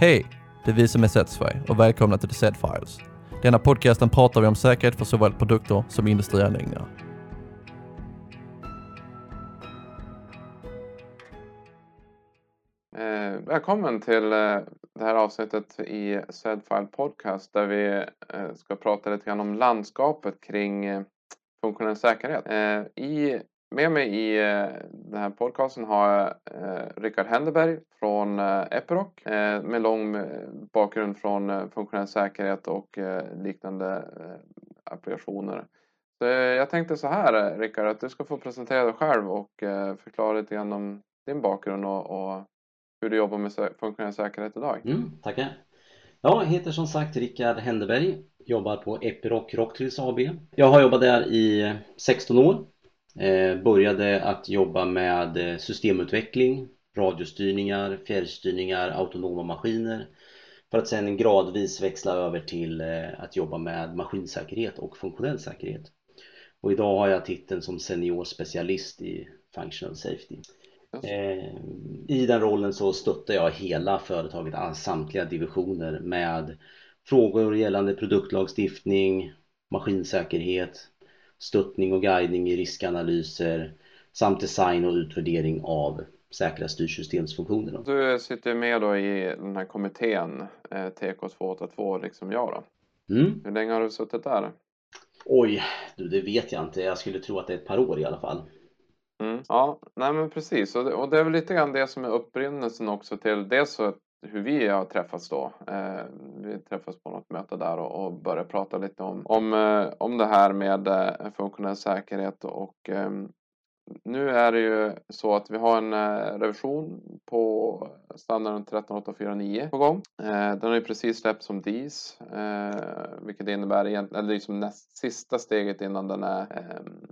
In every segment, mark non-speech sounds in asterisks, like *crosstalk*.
Hej! Det är vi som är Setsverige och välkomna till The Set Files. Denna podcasten pratar vi om säkerhet för såväl produkter som industrianläggningar. Eh, välkommen till eh, det här avsnittet i Sedfile Podcast där vi eh, ska prata lite grann om landskapet kring eh, funktionell säkerhet. Eh, i, med mig i eh, den här podcasten har jag eh, Rickard Händeberg från eh, Epiroc med lång bakgrund från funktionell säkerhet och liknande applikationer. Så, jag tänkte så här Rickard, att du ska få presentera dig själv och förklara lite grann om din bakgrund och, och hur du jobbar med funktionell säkerhet idag. Mm, tackar. Jag heter som sagt Rickard Händeberg, jobbar på Epiroc Rocktrills AB. Jag har jobbat där i 16 år. Eh, började att jobba med eh, systemutveckling, radiostyrningar, fjärrstyrningar, autonoma maskiner för att sedan gradvis växla över till eh, att jobba med maskinsäkerhet och funktionell säkerhet. Och idag har jag titeln som senior specialist i functional safety. I den rollen så stöttar jag hela företaget, samtliga divisioner med frågor gällande produktlagstiftning, maskinsäkerhet, stöttning och guidning i riskanalyser samt design och utvärdering av säkra styrsystemsfunktioner. Du sitter med då i den här kommittén eh, TK282 liksom jag då. Mm. Hur länge har du suttit där? Oj, du det vet jag inte. Jag skulle tro att det är ett par år i alla fall. Mm. Ja, nej men precis. Och det, och det är väl lite grann det som är upprinnelsen också till dels så hur vi har träffats då. Eh, vi träffas på något möte där och, och började prata lite om, om, eh, om det här med eh, funktionell säkerhet och ehm, nu är det ju så att vi har en eh, revision på standarden 13849 på gång. Eh, den har ju precis släppts som DIS, eh, vilket innebär egentligen, eller liksom näst sista steget innan den är ehm,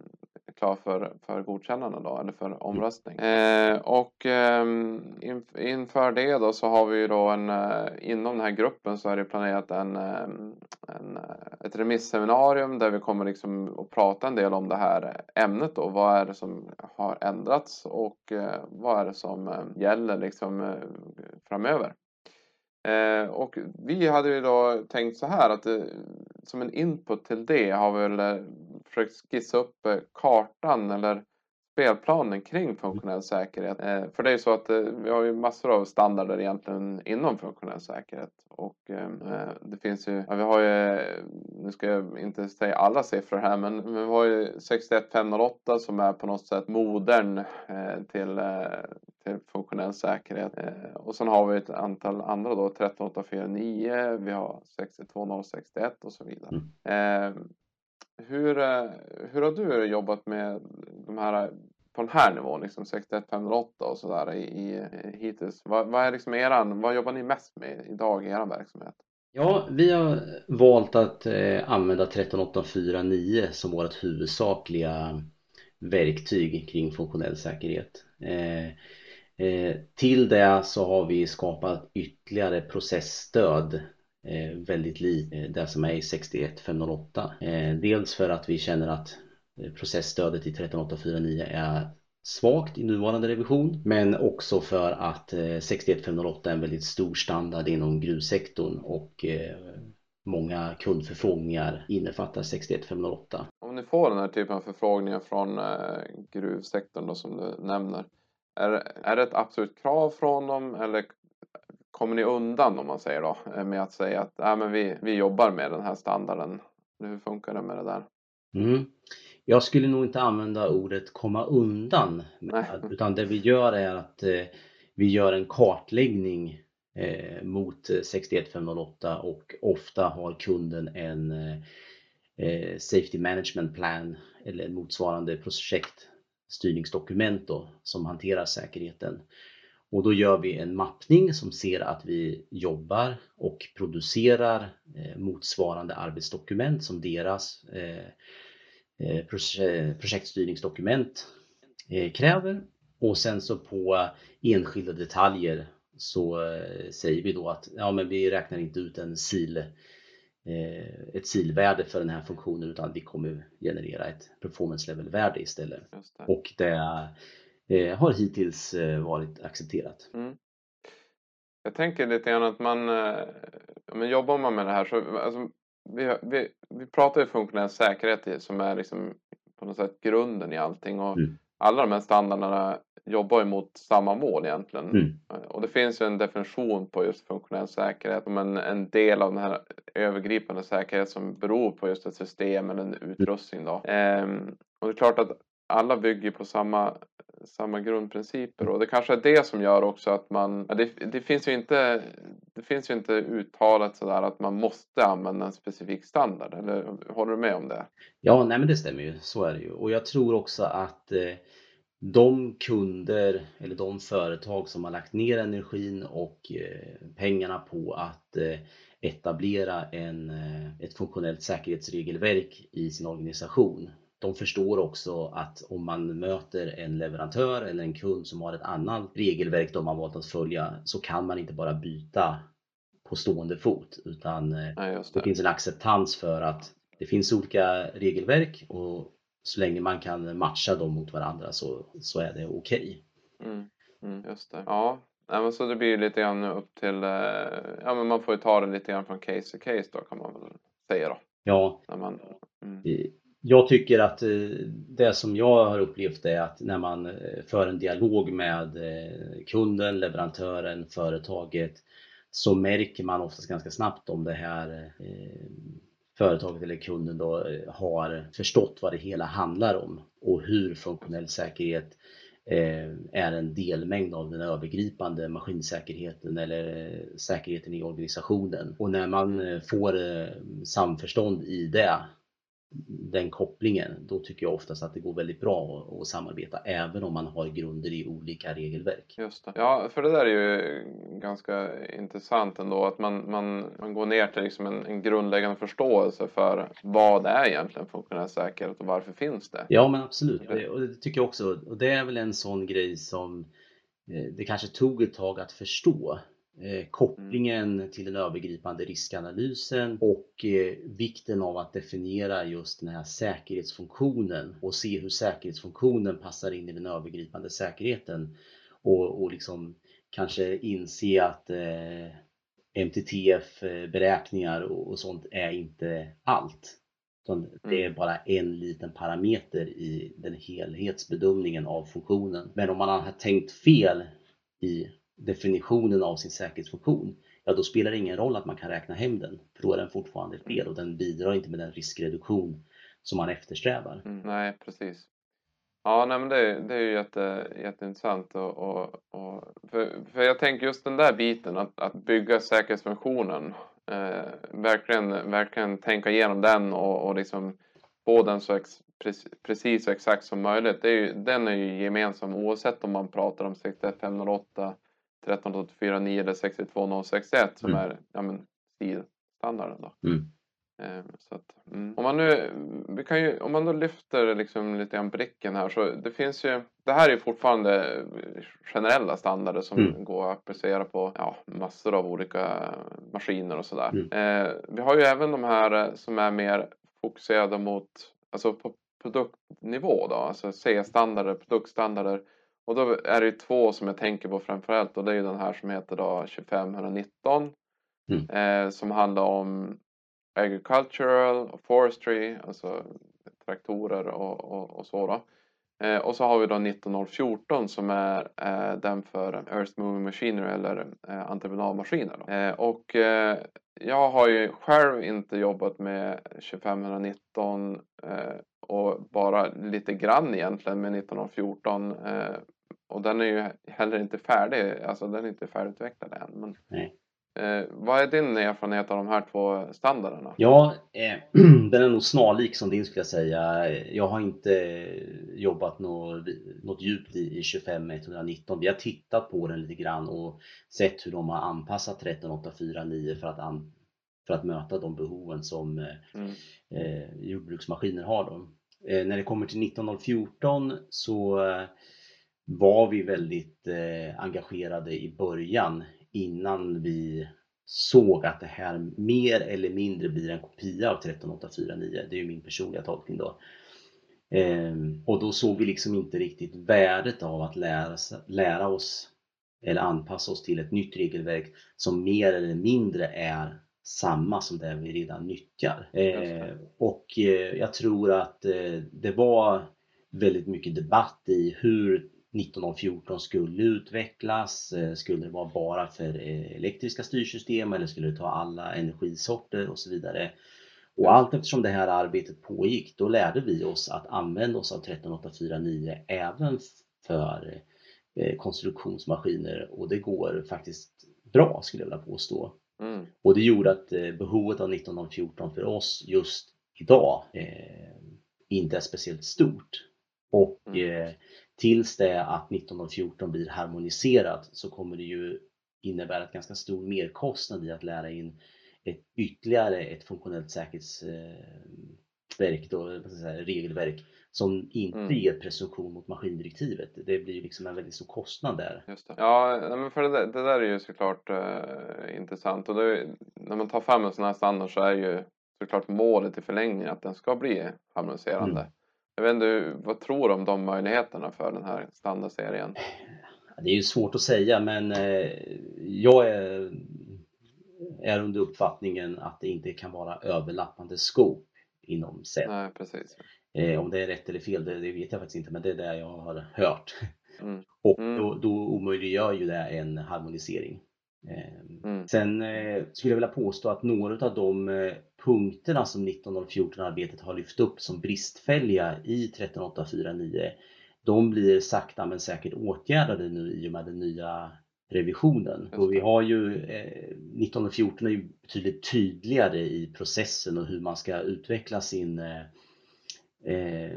klar för, för godkännande då, eller för omröstning. Eh, och ehm, inf inför det då så har vi ju då en, eh, inom den här gruppen så är det planerat en, ehm, en, eh, ett remisseminarium där vi kommer liksom att prata en del om det här ämnet då. Vad är det som har ändrats och eh, vad är det som eh, gäller liksom eh, framöver. Eh, och vi hade ju då tänkt så här att eh, som en input till det har vi väl eh, försökt skissa upp eh, kartan eller spelplanen kring funktionell säkerhet. Eh, för det är ju så att eh, vi har ju massor av standarder egentligen inom funktionell säkerhet. Och eh, det finns ju, ja, vi har ju, nu ska jag inte säga alla siffror här, men, men vi har ju 61508 som är på något sätt modern till, till funktionell säkerhet. Och sen har vi ett antal andra då, 13849, vi har 62061 och så vidare. Eh, hur, eh, hur har du jobbat med de här eh, på den här nivån, liksom 61508 och sådär i, i, hittills? Vad, vad är liksom eran, vad jobbar ni mest med idag i er verksamhet? Ja, vi har valt att eh, använda 13849 som vårt huvudsakliga verktyg kring funktionell säkerhet. Eh, eh, till det så har vi skapat ytterligare processstöd Eh, väldigt likt eh, det som är i 61508. Eh, dels för att vi känner att processstödet i 13849 är svagt i nuvarande revision men också för att 61508 är en väldigt stor standard inom gruvsektorn och många kundförfrågningar innefattar 61508. Om ni får den här typen av förfrågningar från gruvsektorn då, som du nämner, är, är det ett absolut krav från dem eller kommer ni undan om man säger då eh, med att säga att äh, men vi, vi jobbar med den här standarden? Hur funkar det med det där? Mm. Jag skulle nog inte använda ordet komma undan Nej. utan det vi gör är att eh, vi gör en kartläggning eh, mot eh, 61508 och ofta har kunden en eh, eh, Safety Management Plan eller motsvarande projektstyrningsdokument då, som hanterar säkerheten. Och då gör vi en mappning som ser att vi jobbar och producerar eh, motsvarande arbetsdokument som deras eh, eh, proje- projektstyrningsdokument kräver. Och sen så på enskilda detaljer så säger vi då att ja, men vi räknar inte ut en sil, ett silvärde för den här funktionen utan vi kommer generera ett performance level-värde istället. Och det har hittills eh, varit accepterat. Mm. Jag tänker lite grann att man, eh, men jobbar man med det här så, alltså, vi, vi, vi pratar ju funktionell säkerhet som är liksom på något sätt grunden i allting och Mm. alla de här standarderna jobbar ju mot samma mål egentligen. Mm. Och det finns ju en definition på just funktionell säkerhet som en, del av den här övergripande säkerhet som beror på just ett system eller en utrustning. Då. Ehm, och det är klart att alla bygger på samma, samma grundprinciper och det kanske är det som gör också att man, det, det finns ju inte det finns ju inte uttalat sådär att man måste använda en specifik standard, eller håller du med om det? Ja, nej men det stämmer ju. Så är det ju. Och jag tror också att eh, de kunder eller de företag som har lagt ner energin och eh, pengarna på att eh, etablera en, eh, ett funktionellt säkerhetsregelverk i sin organisation. De förstår också att om man möter en leverantör eller en kund som har ett annat regelverk de har valt att följa så kan man inte bara byta på stående fot utan eh, Nej, det det. finns en acceptans för att det finns olika regelverk och så länge man kan matcha dem mot varandra så, så är det okej. Mm, mm, just det. Ja, nej, men så det blir ju lite grann upp till, eh, ja men man får ju ta det lite grann från case to case då kan man väl säga då. Ja, man, mm, jag tycker att eh, det som jag har upplevt är att när man eh, för en dialog med eh, kunden, leverantören, företaget så märker man oftast ganska snabbt om det här företaget eller kunden då har förstått vad det hela handlar om och hur funktionell säkerhet är en delmängd av den övergripande maskinsäkerheten eller säkerheten i organisationen. Och när man får samförstånd i det, den kopplingen, då tycker jag oftast att det går väldigt bra att, samarbeta även om man har grunder i olika regelverk. just det. Ja, för det där är ju ganska intressant ändå att man, man, man går ner till liksom en, en grundläggande förståelse för vad är egentligen funktionell säkerhet och varför finns det? Ja men absolut, och det, och det tycker jag också. Och det är väl en sån grej som eh, det kanske tog ett tag att förstå. Eh, kopplingen till den övergripande riskanalysen och eh, vikten av att definiera just den här säkerhetsfunktionen och se hur säkerhetsfunktionen passar in i den övergripande säkerheten. Och, och liksom kanske inse att eh, MTTF-beräkningar och, och sånt är inte allt. Utan det är bara en liten parameter i den helhetsbedömningen av funktionen. Men om man har tänkt fel i definitionen av sin säkerhetsfunktion, ja då spelar det ingen roll att man kan räkna hem den. För då är den fortfarande fel och den bidrar inte med den riskreduktion som man eftersträvar. Mm, nej, precis. Ja, nej, men det, det är ju jätte, jätteintressant. Och, och, och, för, för jag tänker just den där biten, att, att bygga säkerhetsfunktionen. Eh, verkligen, verkligen tänka igenom den och, och liksom få den så ex, precis, och exakt som möjligt. Det är ju, den är ju gemensam oavsett om man pratar om 61508, 13849 eller 62061 som Mm. är ja, men, standarden då. Mm. Eh, Så att, mm. Om man nu, vi kan ju, om man då lyfter liksom lite grann blicken här så det finns ju, det här är fortfarande generella standarder som Mm. går att applicera på ja, massor av olika maskiner och sådär. Mm. Eh, vi har ju även de här som är mer fokuserade mot, alltså på produktnivå då, alltså C-standarder, produktstandarder. Och då är det ju två som jag tänker på framförallt och det är ju den här som heter då 25119 Mm. eh, som handlar om agricultural och forestry, alltså traktorer och, och, och så då. Eh, och så har vi då 19014 som är eh, den för Earth Moving Machinery eller eh, entreprenadmaskiner. Eh, och eh, jag har ju själv inte jobbat med 2519 eh, och bara lite grann egentligen med 1914. Och den är ju heller inte färdig, alltså den är inte färdigutvecklad än. Men, Nej. eh, vad är din erfarenhet av de här två standarderna? Ja, eh, *clears throat* den är nog snarlik som din skulle jag säga. Jag har inte jobbat något, något djupt i, i 25119. Vi har tittat på den lite grann och sett hur de har anpassat 13849 för att, an, för att möta de behoven som eh, Mm. eh, jordbruksmaskiner har. Då. Eh, när det kommer till 19014 så eh, var vi väldigt eh, engagerade i början innan vi såg att det här mer eller mindre blir en kopia av 13849. Det är ju min personliga tolkning då. Ehm, och då såg vi liksom inte riktigt värdet av att lära, lära oss eller anpassa oss till ett nytt regelverk som mer eller mindre är samma som det vi redan nyttjar. Eh, och eh, jag tror att eh, det var väldigt mycket debatt i hur 1914 skulle utvecklas. Eh, skulle det vara bara för eh, elektriska styrsystem eller skulle det ta alla energisorter och så vidare. Och allt eftersom det här arbetet pågick, då lärde vi oss att använda oss av 13849 även för eh, konstruktionsmaskiner och det går faktiskt bra skulle jag vilja påstå. Mm. Och det gjorde att eh, behovet av 1914 för oss just idag eh, inte är speciellt stort. Och mm. eh, tills det att 1914 blir harmoniserat så kommer det ju innebära ett ganska stor merkostnad i att lära in ett, ytterligare ett funktionellt säkerhetsverk, då, säga, regelverk som inte mm. ger presumtion mot maskindirektivet. Det blir ju liksom en väldigt stor kostnad där. Ja, men för det där, det där är ju såklart uh, intressant och det, när man tar fram en sån här standard så är ju såklart målet i förlängningen att den ska bli harmoniserande. Mm. Jag vet inte, vad tror du om de möjligheterna för den här standardserien? Det är ju svårt att säga men eh, jag är är under uppfattningen att det inte kan vara överlappande scope inom SED. Nej, precis. Eh, om det är rätt eller fel, det, det, vet jag faktiskt inte, men det är det jag har hört. Mm. Och mm. Då, då omöjliggör ju det en harmonisering. Eh, mm. Sen eh, skulle jag vilja påstå att några av de eh, punkterna som 1914-arbetet har lyft upp som bristfälliga i 13849, de blir sakta men säkert åtgärdade nu i och med den nya revisionen. Och vi har ju, eh, 1914 är ju betydligt tydligare i processen och hur man ska utveckla sin eh, eh,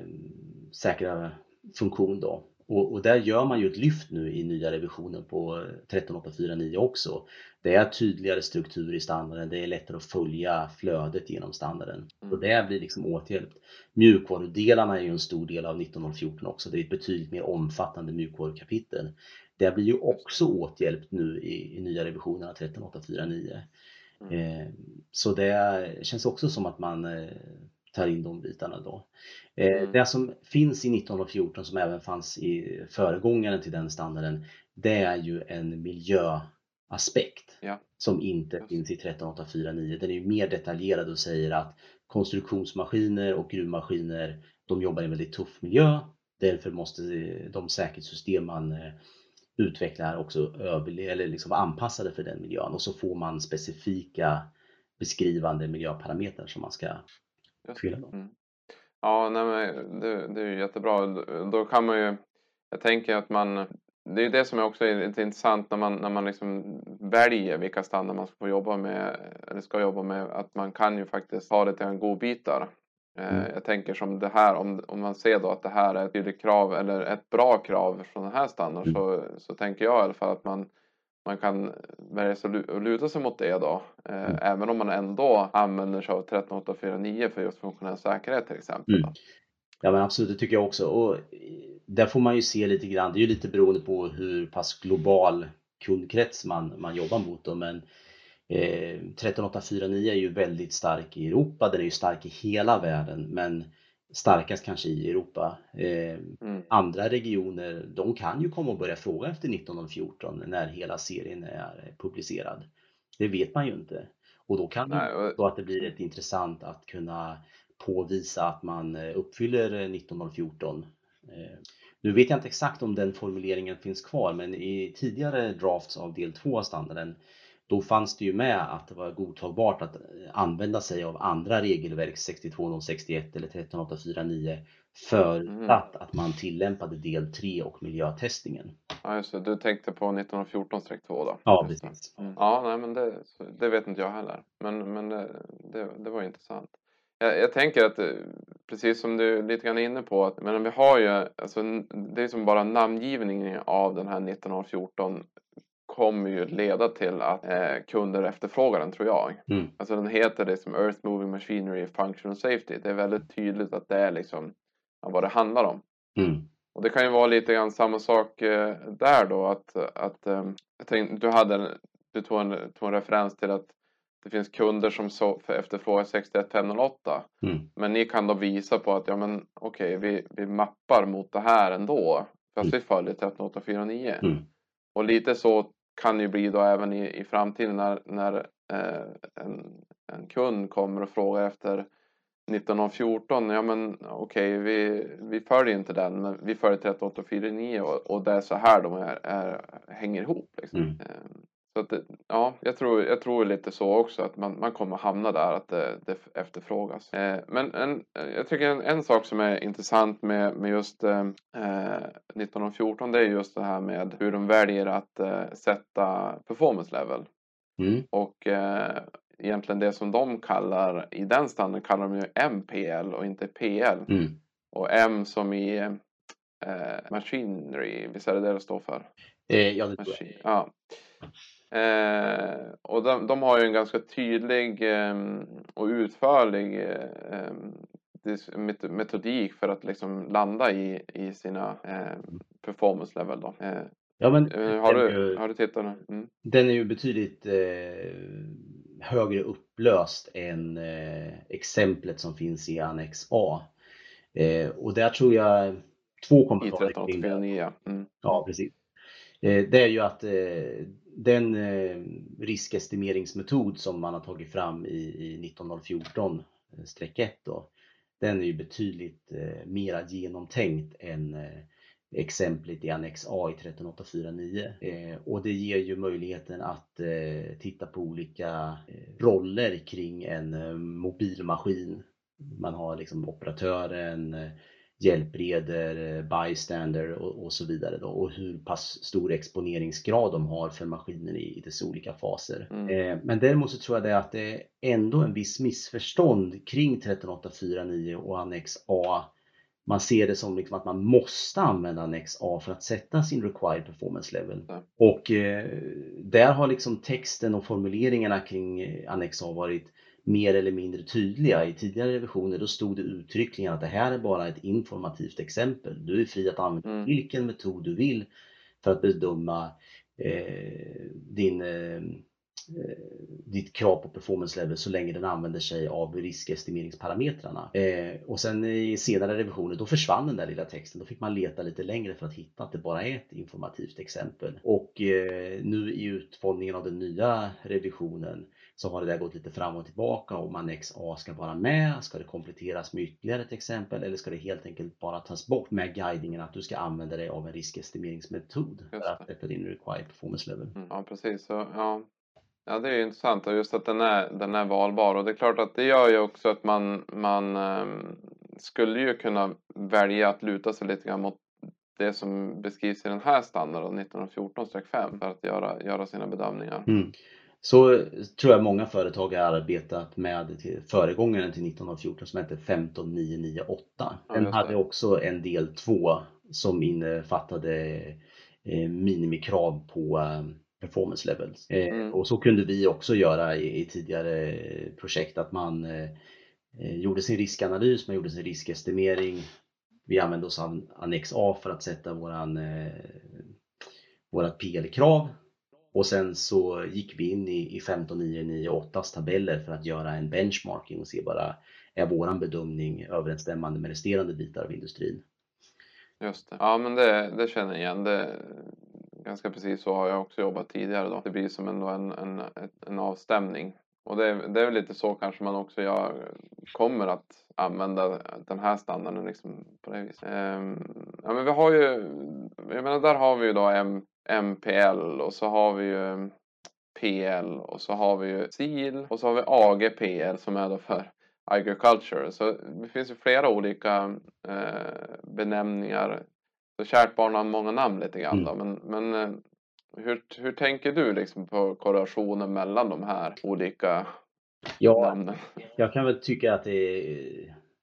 säkra funktion då. Och, och, där gör man ju ett lyft nu i nya revisionen på 13849 också. Det är tydligare struktur i standarden, det är lättare att följa flödet genom standarden. Mm. Och det blir liksom åtgärdat. Mjukvarudelarna är ju en stor del av 1914 också, det är ett betydligt mer omfattande mjukvarukapitel. Det blir ju också åtgälpt nu i, i nya revisionerna 13849. Mm. Eh, så det känns också som att man eh, tar in de bitarna då. Eh, mm. Det som finns i 1914 som även fanns i föregångaren till den standarden, det är ju en miljöaspekt ja. som inte Just. finns i 13849. Den är ju mer detaljerad och säger att konstruktionsmaskiner och gruvmaskiner, de jobbar i en väldigt tuff miljö. Därför måste de säkerhetssystem man utvecklar också eller liksom anpassade för den miljön och så får man specifika beskrivande miljöparametrar som man ska fylla. Mm. Ja, nej, men det, det är ju jättebra. Då kan man ju, jag tänker att man, det är det som är också lite intressant när man, när man liksom väljer vilka standarder man ska jobba med eller ska jobba med, att man kan ju faktiskt ha det till en godbitar. Eh, mm. Jag tänker som det här, om, om man ser då att det här är ett tydligt krav eller ett bra krav från den här standarden mm. så, så tänker jag i alla fall att man, man kan välja att luta sig mot det då. Eh, mm. Även om man ändå använder sig av 13849 för just funktionell säkerhet till exempel. Mm. Ja men absolut, det tycker jag också. Och där får man ju se lite grann, det är ju lite beroende på hur pass global kundkrets man, man jobbar mot. Då, men Eh, 13849 är ju väldigt stark i Europa, den är ju stark i hela världen men starkast kanske i Europa. Eh, mm. Andra regioner, de kan ju komma och börja fråga efter 1914 när hela serien är publicerad. Det vet man ju inte. Och då kan Nej, och... det så att det blir intressant att kunna påvisa att man eh, uppfyller 1914. Eh, nu vet jag inte exakt om den formuleringen finns kvar men i tidigare drafts av del 2 av standarden då fanns det ju med att det var godtagbart att använda sig av andra regelverk 62061 eller 13849 förutsatt mm. att man tillämpade del 3 och miljötestningen. Ja just det, du tänkte på 1914-2 då? Ja precis. Mm. Ja, nej, men det, det, vet inte jag heller. Men, men det, det, det var intressant. Jag, jag, tänker att eh, precis som du lite grann är inne på att men vi har ju alltså, det är som bara namngivningen av den här 1914 kommer ju leda till att eh, kunder efterfrågar den tror jag. Mm. Alltså den heter liksom Earth Moving Machinery Functional Safety. Det är väldigt tydligt att det är liksom vad det handlar om. Mm. Och det kan ju vara lite grann samma sak eh, där då att, att eh, jag tänkte, du, hade, du tog en, tog en referens till att det finns kunder som så, efterfrågar 61508. Mm. Men ni kan då visa på att ja men okej okay, vi, vi mappar mot det här ändå. Fast mm. vi följer 13849. Mm. och lite så kan ju bli då även i, i framtiden när, när eh, en, en kund kommer och frågar efter 1914, ja men okej, okay, vi, vi följer inte den, men vi följer 13849 och, och det är så här de är, är hänger ihop. Liksom. Mm. Så att ja, jag tror, jag tror lite så också att man, man kommer hamna där att det, det efterfrågas. Eh, men en, jag tycker en, en sak som är intressant med, med just eh, 1914 det är just det här med hur de väljer att eh, sätta performance level. Mm. Och eh, egentligen det som de kallar i den standarden kallar de ju MPL och inte PL. Mm. Och M som i eh, Machinery, visst är det det det står för? Eh, ja, det tror jag. Ja. Eh, och de, de, har ju en ganska tydlig eh, och utförlig eh, metodik för att liksom landa i, i sina ehm, performance level. Då. Eh, ja, men, eh, har, du, ju, har du tittat nu? Mm. Den är ju betydligt eh, högre upplöst än exemplet som finns i Annex A. och där tror jag två kommentarer kring det. Mm. Ja, precis. Det är ju att den eh, riskestimeringsmetod som man har tagit fram i, i 1914-1 eh, då, den är ju betydligt eh, mera genomtänkt än eh, exemplet i Annex A i 13849. Eh, och det ger ju möjligheten att eh, titta på olika eh, roller kring en eh, mobilmaskin. Man har liksom operatören, eh, hjälpreder, eh, bystander och, och så vidare då, och hur pass stor exponeringsgrad de har för maskinen i, i dess olika faser. Mm. Eh, men däremot så tror jag det att det är ändå en viss missförstånd kring 13849 och Annex A. Man ser det som liksom att man måste använda Annex A för att sätta sin required performance level. Mm. Och eh, där har liksom texten och formuleringarna kring eh, Annex A varit mer eller mindre tydliga. I tidigare revisioner då stod det uttryckligen att det här är bara ett informativt exempel. Du är fri att använda mm. vilken metod du vill för att bedöma eh, din, eh, ditt krav på performance level så länge den använder sig av riskestimeringsparametrarna. Eh, och sen i senare revisioner då försvann den där lilla texten. Då fick man leta lite längre för att hitta att det bara är ett informativt exempel. Och eh, nu i utformningen av den nya revisionen så har det där gått lite fram och tillbaka om Annex A ska vara med, ska det kompletteras med ytterligare ett exempel eller ska det helt enkelt bara tas bort med guidningen att du ska använda dig av en riskestimeringsmetod för att sätta din required performance level. Mm, ja precis, så, ja. Ja det är intressant och just att den är, den är valbar och det är klart att det gör ju också att man, man um, skulle ju kunna välja att luta sig lite grann mot det som beskrivs i den här standarden 1914-5 för att göra, göra sina bedömningar. Mm. Så tror jag många företag har arbetat med till föregångaren till 1914 som hette 15998. Den ja, hade också en del 2 som innefattade eh, minimikrav på eh, performance levels. Eh, mm. Och så kunde vi också göra i, i tidigare projekt att man gjorde sin riskanalys, man gjorde sin riskestimering. Vi använde oss av Annex A för att sätta våran, vårat PL-krav och sen så gick vi in i, i 15998 tabeller för att göra en benchmarking och se bara är våran bedömning överensstämmande med resterande bitar av industrin. Just det. Ja men det, det känner jag igen. Det, ganska precis så har jag också jobbat tidigare. Då. Det blir som ändå en, en, en avstämning. Och det, det är väl lite så kanske man också gör, kommer att använda den här standarden liksom på det viset. Ehm, ja, men vi har ju, jag menar där har vi ju då en MPL och så har vi ju PL och så har vi ju SIL och så har vi AGPL som är då för agriculture. Så det finns ju flera olika eh, benämningar. Så kärt barn har många namn lite grann då. Mm. Men, men eh, hur, hur tänker du liksom på korrelationen mellan de här olika ja, namnen? Jag kan väl tycka att det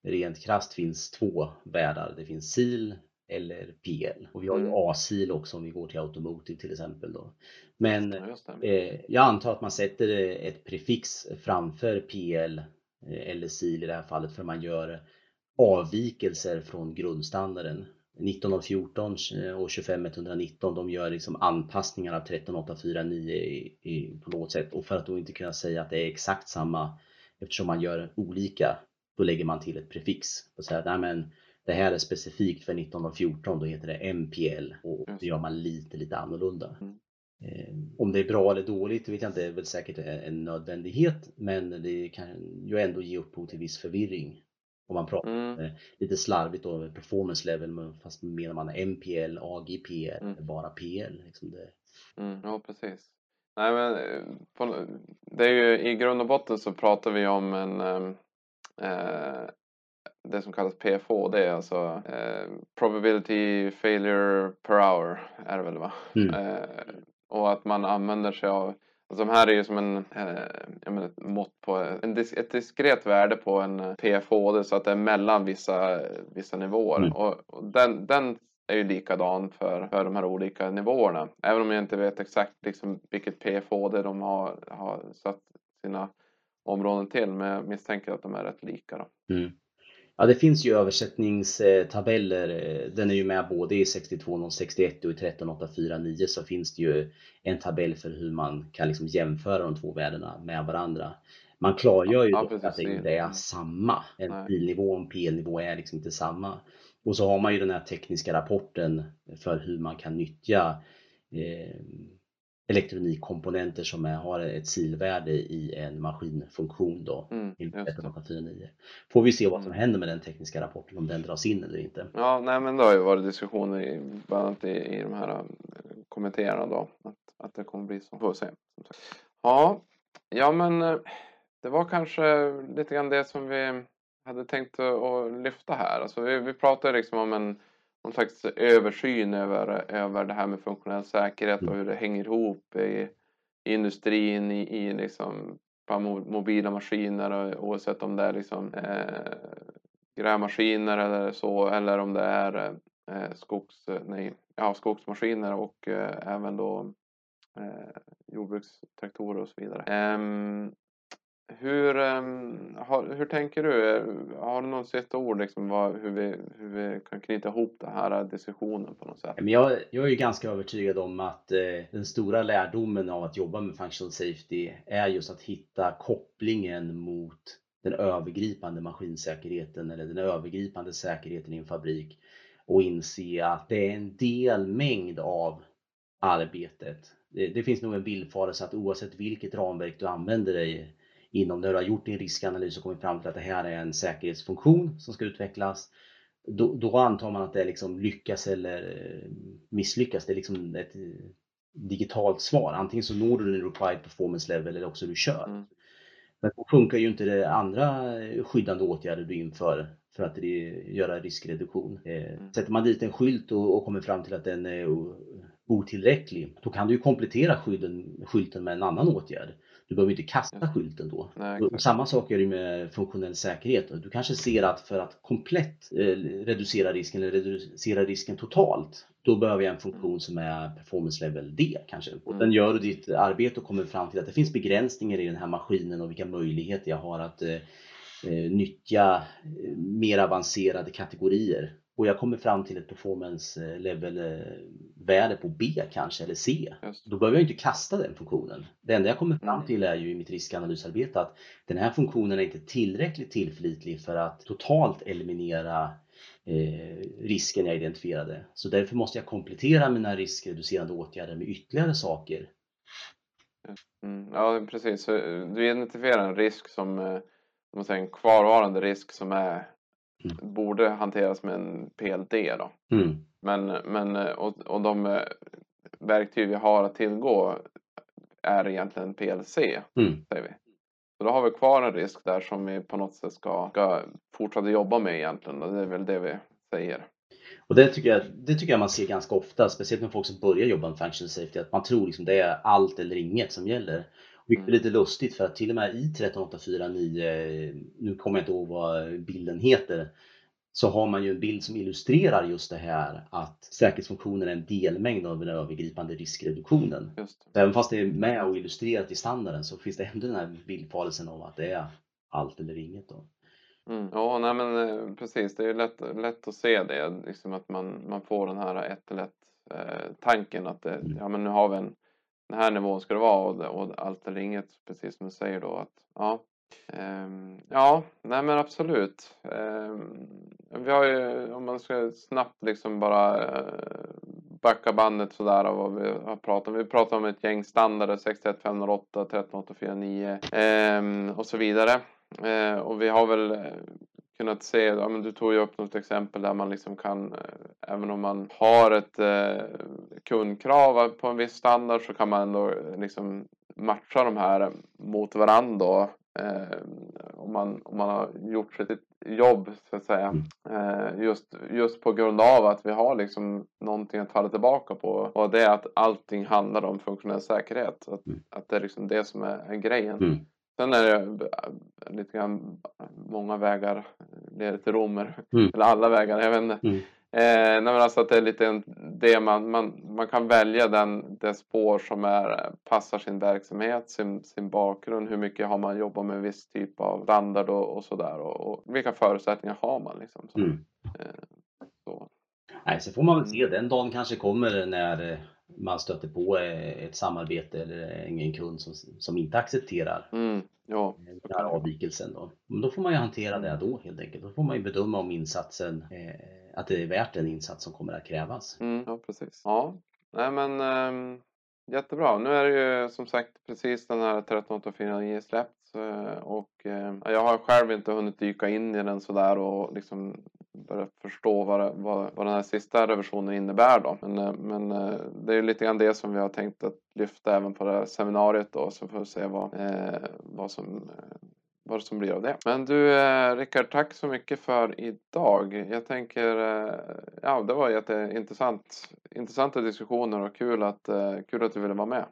rent krast finst två världar. Det finns SIL eller PL. Och vi har ju mm. A-sil också om vi går till Automotive till exempel. Då. Men eh, jag antar att man sätter ett prefix framför PL eh, eller SIL i det här fallet för man gör avvikelser från grundstandarden. 19014 eh, och 25119 de gör liksom anpassningar av 13849 i, i, på något sätt och för att då inte kunna säga att det är exakt samma eftersom man gör olika då lägger man till ett prefix och säger nej men det här är specifikt för 1914, då heter det MPL och det gör man lite, lite annorlunda. Mm. Eh, om det är bra eller dåligt vet jag inte, det är väl säkert en nödvändighet men det kan ju ändå ge upphov till viss förvirring. Om man pratar mm. lite slarvigt då performance level fast menar man MPL, AGPL, mm. bara PL. Liksom det. Mm, ja precis. Nej men på, det är ju i grund och botten så pratar vi om en eh, det som kallas PFO, det är alltså eh, probability failure per hour är det väl va? Mm. Eh, och att man använder sig av Alltså de här är ju som en, eh, menar, ett mått på en, ett diskret värde på en PFHD så att det är mellan vissa, vissa nivåer. Mm. Och, och, den, den är ju likadan för, för de här olika nivåerna. Även om jag inte vet exakt liksom, vilket PFHD de har, har satt sina områden till. Men jag misstänker att de är rätt lika. Då. Mm. Ja, det finns ju översättningstabeller. Den är ju med både i 62061 och i 13849 så finns det ju en tabell för hur man kan liksom jämföra de två värdena med varandra. Man klargör ju ja, att det inte är samma. En pilnivå och en PL-nivå är liksom inte samma. Och så har man ju den här tekniska rapporten för hur man kan nyttja eh, elektronikkomponenter som är, har ett silvärde i en maskinfunktion då, mm, 14849. Får vi se vad som mm. händer med den tekniska rapporten, om den dras in eller inte. Ja, nej men det har ju varit diskussioner i, bland annat i, i de här äh, kommenterarna då, att, att det kommer bli så. Får se. Ja, ja men äh, det var kanske lite grann det som vi hade tänkt att lyfta här. Alltså vi, vi pratade liksom om en någon slags översyn över, över det här med funktionell säkerhet och hur det hänger ihop i, i industrin, i, i liksom mobila maskiner oavsett om det är liksom eh, grävmaskiner eller så eller om det är eh, skogs, nej, ja, skogsmaskiner och eh, även då eh, jordbrukstraktorer och så vidare. Hur, um, har, hur tänker du? Har du något sista ord liksom, vad, hur, vi, hur vi kan knyta ihop den här diskussionen på något sätt? jag, jag är ju ganska övertygad om att eh, den stora lärdomen av att jobba med functional safety är just att hitta kopplingen mot den övergripande maskinsäkerheten eller den övergripande säkerheten i en fabrik och inse att det är en delmängd av arbetet. Det, det finns nog en villfarelse att oavsett vilket ramverk du använder dig inom det du har gjort din riskanalys och kommit fram till att det här är en säkerhetsfunktion som ska utvecklas. Då, då antar man att det liksom lyckas eller eh, misslyckas. Det är liksom ett eh, digitalt svar. Antingen så når du din required performance level eller också du kör. Mm. Men då funkar ju inte det andra skyddande åtgärder du inför för att göra riskreduktion. Eh, mm. Sätter man dit en skylt och, och kommer fram till att den är otillräcklig, då kan du ju komplettera skydden, skylten med en annan åtgärd. Du behöver inte kasta skylten då. Nej, samma sak är det med funktionell säkerhet. Du kanske ser att för att komplett eh, reducera risken eller reducera risken totalt, då behöver jag en funktion mm. som är performance level D kanske. Och mm. den gör du ditt arbete och kommer fram till att det finns begränsningar i den här maskinen och vilka möjligheter jag har att eh, eh nyttja mer avancerade kategorier och jag kommer fram till ett performance eh, level eh, på B kanske eller C. Då behöver jag inte kasta den funktionen. Det enda jag kommer fram till är ju i mitt riskanalysarbete att den här funktionen är inte tillräckligt tillförlitlig för att totalt eliminera eh, risken jag identifierade. Så därför måste jag komplettera mina riskreducerande åtgärder med ytterligare saker. Mm, ja precis, så du identifierar en risk som en kvarvarande risk som är Mm. Borde hanteras med en PLD då. Mm. Men, men och, och de eh, verktyg vi har att tillgå är egentligen PLC. Mm. Säger vi. Så då har vi kvar en risk där som vi på något sätt ska, ska fortsätta jobba med egentligen. Och det är väl det vi säger. Och det tycker, jag, det tycker jag man ser ganska ofta, speciellt med folk som börjar jobba med function safety, att man tror liksom det är allt eller inget som gäller. Vilket är lite lustigt för att till och med i 13849, nu kommer jag inte ihåg vad bilden heter, så har man ju en bild som illustrerar just det här att säkerhetsfunktionen är en delmängd av den övergripande riskreduktionen. Även fast det är med och illustrerat i standarden så finns det ändå den här villfarelsen av att det är allt eller inget. Då. Mm, ja, nej men eh, precis. Det är lätt, lätt att se det, liksom att man, man får den här ett eller ett eh, tanken att det, mm. ja, men nu har vi en den här nivån ska det vara och, och allt eller inget precis som du säger då att ja um, ja nej men absolut um, vi har ju om man ska snabbt liksom bara uh, backa bandet sådär och vad vi har pratat om. Vi pratar om ett gäng standarder 61508, 13849 eh, och så vidare. Eh, och vi har väl kunnat se, ja, men du tog ju upp något exempel där man liksom kan, eh, även om man har ett eh, kundkrav på en viss standard så kan man ändå liksom matcha de här mot varandra. Eh, om, man, om man har gjort sitt jobb så att säga. Eh, just, just på grund av att vi har liksom någonting att falla tillbaka på. Och det är att allting handlar om funktionell säkerhet. Att, Mm. att det är liksom det som är, är grejen. Mm. Sen är det eh, lite grann många vägar leder till Romer. Mm. Eller alla vägar, jag vet inte. Mm. Eh, nej men alltså att det är lite det man, man, man kan välja den, det spår som är, passar sin verksamhet, sin, sin bakgrund, hur mycket har man jobbat med en viss typ av standard och, och sådär och, och vilka förutsättningar har man liksom. Så, Mm. så. Nej, så får man väl se. Den dagen kanske kommer när eh, man stöter på eh, ett samarbete eller en kund som, som inte accepterar Mm, ja, den här avvikelsen. Då. Men då får man ju hantera det då helt enkelt. Då får man ju bedöma om insatsen, eh, att det är värt den insats som kommer att krävas. mm, ja precis. Ja, nej men ehm, jättebra. Nu är det ju som sagt precis den här 13849 släppts eh, och eh, jag har själv inte hunnit dyka in i den sådär och liksom börja förstå vad, det- vad, vad den här sista revisionen innebär då. Men, eh, men eh, det är lite grann det som vi har tänkt att lyfta även på det här seminariet då så får vi se vad, eh, vad som vad som blir av det. Men du eh, Rickard, tack så mycket för idag. Jag tänker, eh, ja det var jätteintressant, intressanta diskussioner och kul att, eh, kul att du ville vara med.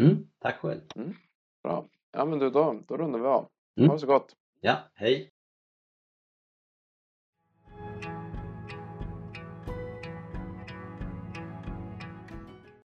Mm, tack själv. Bra. Ja men du, då, då rundar vi av. Mm. Ha det så gott. Ja, hej!